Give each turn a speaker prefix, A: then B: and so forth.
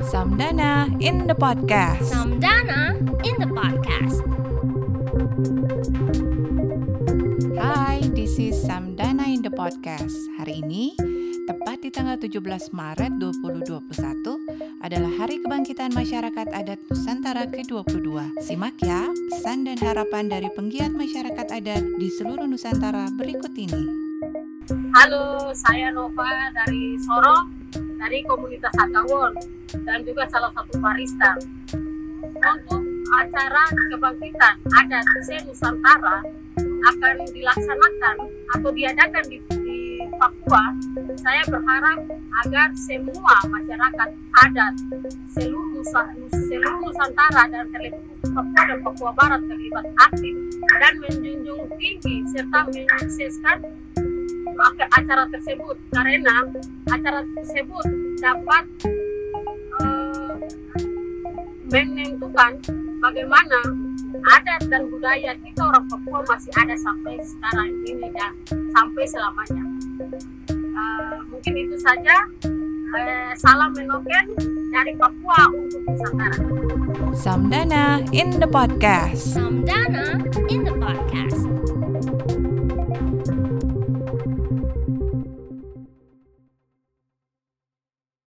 A: Samdana in the podcast.
B: Samdana in the podcast.
A: Hai, this is Samdana in the podcast. Hari ini, tepat di tanggal 17 Maret 2021, adalah Hari Kebangkitan Masyarakat Adat Nusantara ke-22. Simak ya pesan dan harapan dari penggiat masyarakat adat di seluruh Nusantara berikut ini.
C: Halo, saya Nova dari Sorong, dari komunitas Hakawon, dan juga salah satu barista. Untuk acara kebangkitan adat Se Nusantara akan dilaksanakan atau diadakan di, di Papua, saya berharap agar semua masyarakat adat seluruh, seluruh Nusantara dan terlebih Papua dan Papua Barat terlibat aktif dan menjunjung tinggi serta menyukseskan acara tersebut karena acara tersebut dapat uh, menentukan bagaimana adat dan budaya kita orang Papua masih ada sampai sekarang ini dan sampai selamanya. Uh, mungkin itu saja. Uh, salam menoken dari Papua untuk Nusantara.
A: Samdana in the podcast.
B: Samdana